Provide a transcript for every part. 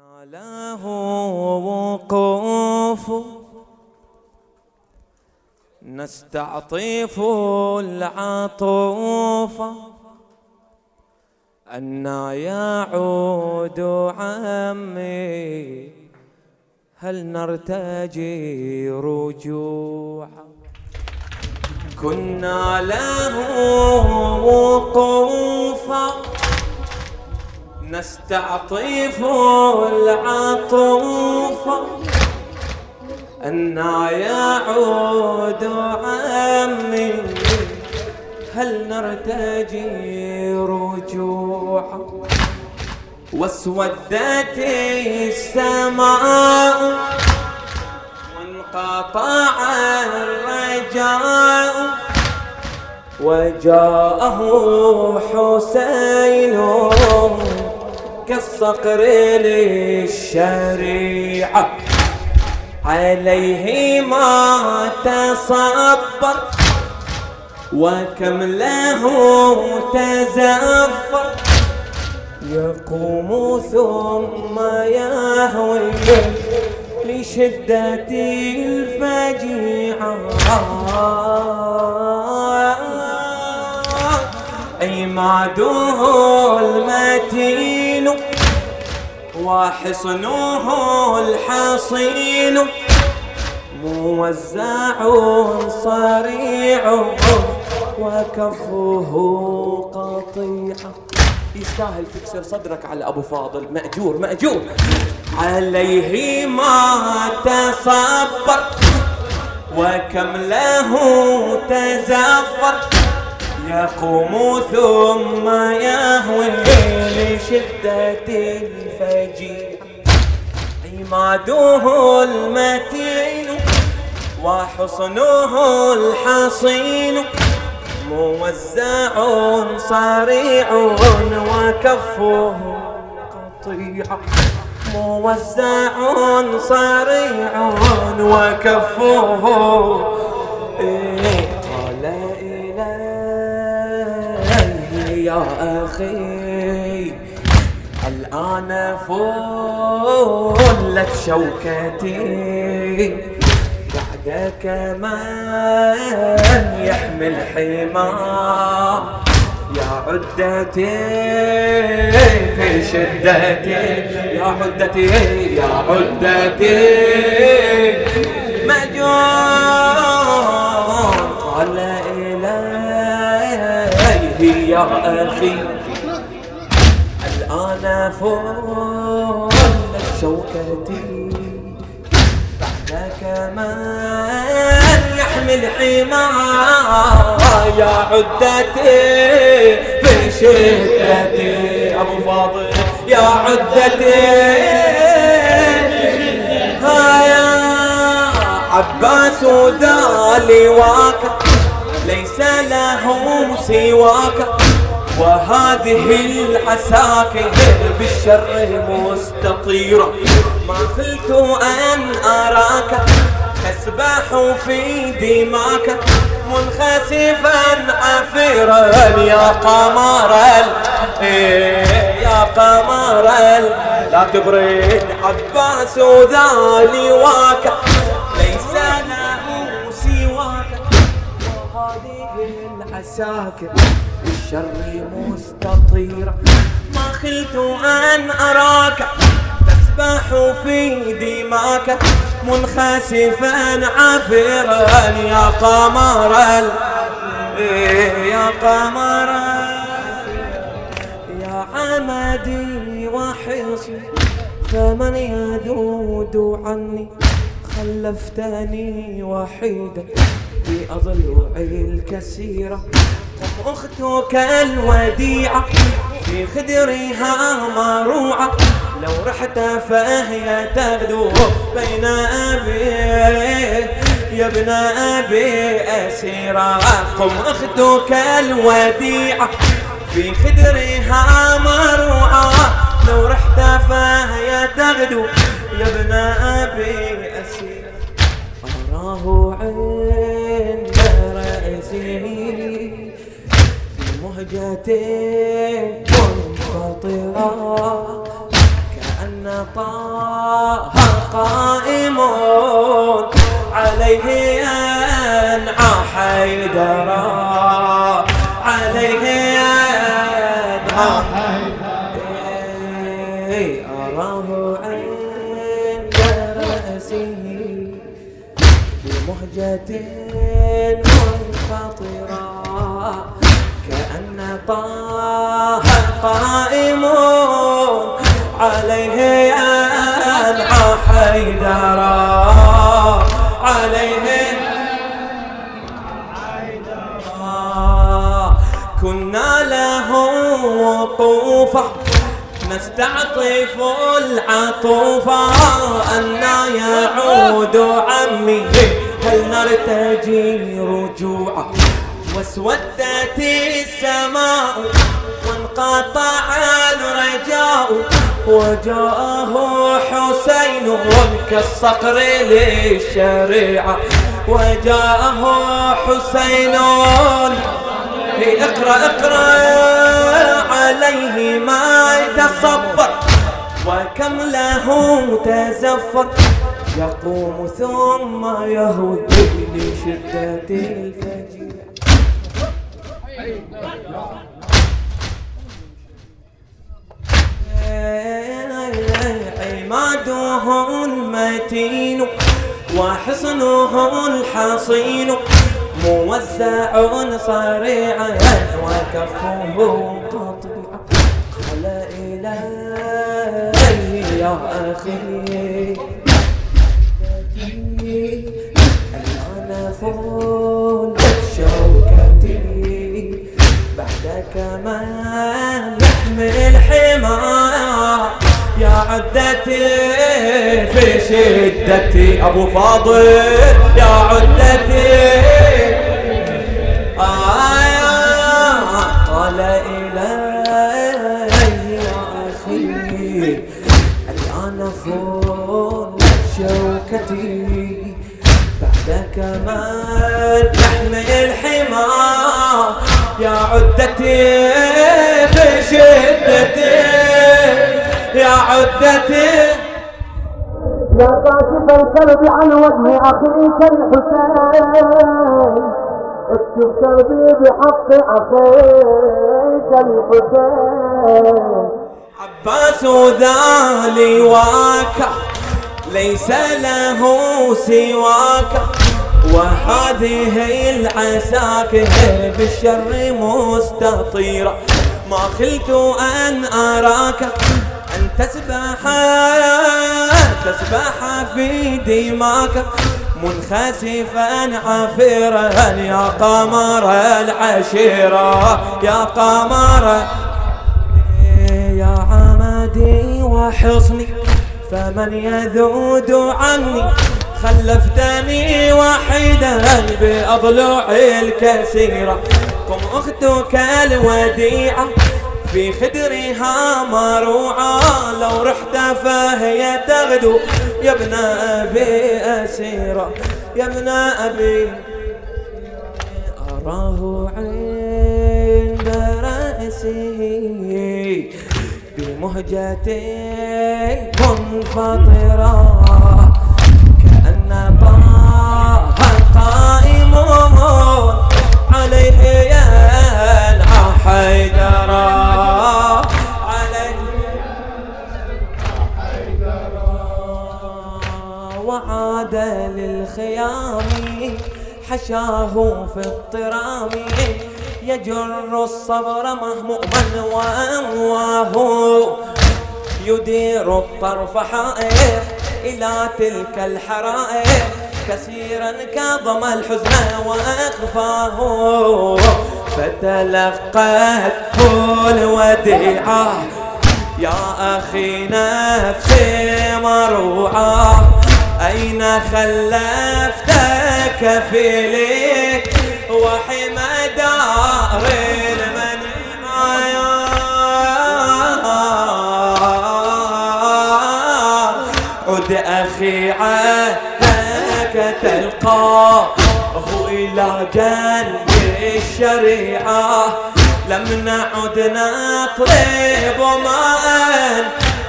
له وقوف نستعطف العطوف. أنا يعود عمي هل نرتجي رجوعا كنا له وقوفا نستعطف العطوف. أن يعود عمي. هل نرتجي رجوعا واسودت السماء وانقطع الرجاء. وجاءه حسين. كالصقر للشريعة. عليه ما تصبر وكم له تزفر. يقوم ثم يهوي لشدة الفجيعة. عماده المتين وحصنه الحصين موزع صريع وكفه قطيع. يستاهل تكسر صدرك على أبو فاضل. مأجور مأجور. عليه ما تصبر وكم له تزفر. يقوم ثم يهوي لشدة الفجيع عماده المتين وحصنه الحصين موزع صريع وكفه قطيع. موزع صريع وكفه إيه أخي الآن فلت شوكتي. بعدك من يحمل حما يا عدتي في شدتي. يا عدتي يا عدتي. مجون قال يا أخي. فول شوكتي. بعدك من يحمل حما يا عدتي في شدتي. أبو فاضل يا عدتي عباس ذا لواك ليس له سواك. وهذه العساكر بالشر مستطيرة. ما خلت أن أراك تسبح في دماك منخسفا عفيرا. يا قمر يا قمر لا تبرد عباس ذا لواك. ساكن الشر مستطير. ما خلت أن أراك. تسبح في دماك. منخسفا عفرا يا قمر يا قمر يا عمدي وحصي. فمن يذود عني؟ خلفتني وحيدا أضلوعي الكسيرة. أختك الوديعة في خدرها مروعة. لو رحت فهي تغدو بين أبي يا ابن أبي أسيرة. قم أختك الوديعة في خدرها مروعة. لو رحت فهي تغدو يا ابن أبي أسيرة. أراه عين مهجتين منفطرة كأن طه قائم عليه ينعى حيدرا عليه ينعى أراه عند رأسه بمهجة كأن طه قائم عليه ينعى حيدرا عليه كنا له طوفة. نستعطف العطوفة أن يعود عمي هل نرتجي رجوعه؟ واسودت السماء وانقطع الرجاء وجاءه حسين كالصقر للشريعة. وجاءه حسين اقرأ اقرأ عليه ما تصبر. وكم له تزفر. يقوم ثم يهوي لشدة الفجر. عماده المتين وحصنه الحصين موزع صريعا وكفه عدتي في شدتي. أبو فاضل يا عدتي. قال إلي أخي. فول شوكتي. بعدك من يحمل حمار يا عدتي. عدتي يا كاشف الكرب عن وجه اخيك الحسين اكشف كربي بحق أخيك الحسين. عباس ذا لواك ليس له سواك. وهذه العساكر بالشر مستطيرة. ما خلت أن أراك. تسبح تسبح في دماك منخسفا عفيرا يا قمر العشيرة يا قمر يا عمدي وحصني. فمن يذود عني خلفتني وحيدا بأضلع الكثيرة. قم أختك الوديعة في خدرها مروعة. لو رحت فهي تغدو. يا ابن أبي أسيرة يا ابن أبي أراه عند رأسه بمهجة منفطرة كأن طه قائم عليه ينعى حيدرا وعاد للخيام حشاه في الطرام. يجر الصبر مهموما وأمواه. يدير الطرف حائر إلى تلك الحرائر. كثيرا كظم الحزن وأخفاه. فتلقته الوديعة يا أخي نفسي مروعة أين خلفتك في وحمى دار المنعيا عد أخي عهدك تلقاه إلى جنب الشريعة. لم نعد نطلب ماء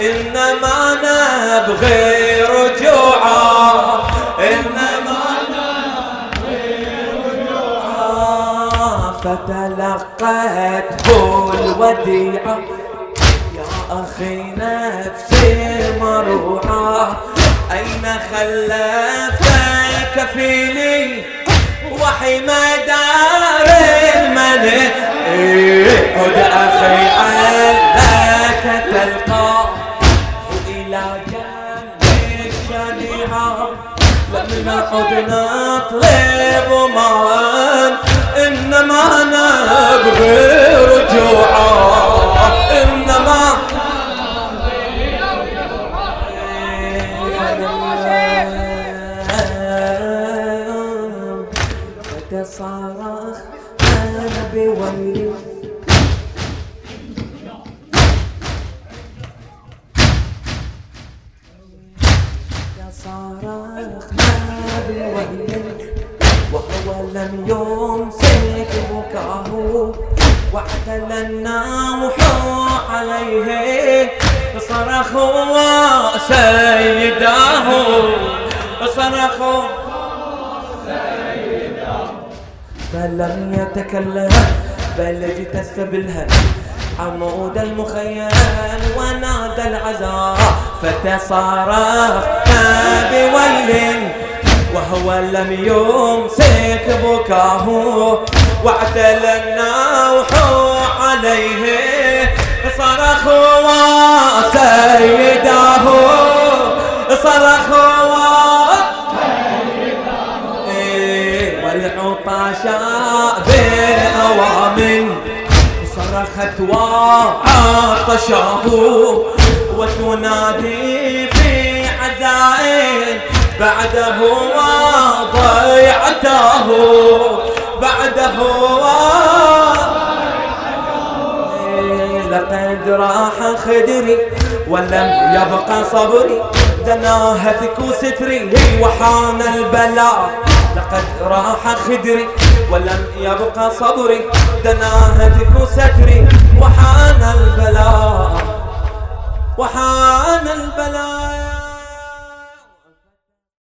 إنما نبغي رجوعا. إنما نبغي رجوعا. فتلقته الوديعة يا أخي نفسي مروعة أين خلفتك فيني؟ وحي أخي علك تلقى إلى جنب الشريعة لم نعد نطلب معا إنما نبغي رجوعا لم يمسك بكاه وأعتل النوح عليه صرخ سيداه صرخ فلم يتكلم بل اجتث بالهم عمود المخيل ونادى العزاء فتصارخ بويل وهو لم يمسك بكاه. واعتل النوح عليه. صرخ وسيداه صرخ والعطشاء بالأوامن صرخت وعطشه. وتنادي بعده وضيعته بعده لقد راح خدري ولم يبقى صبري دناهتك ستري وحان البلاء لقد راح خدري ولم يبقى صبري دناهتك ستري وحان البلاء وحان البلاء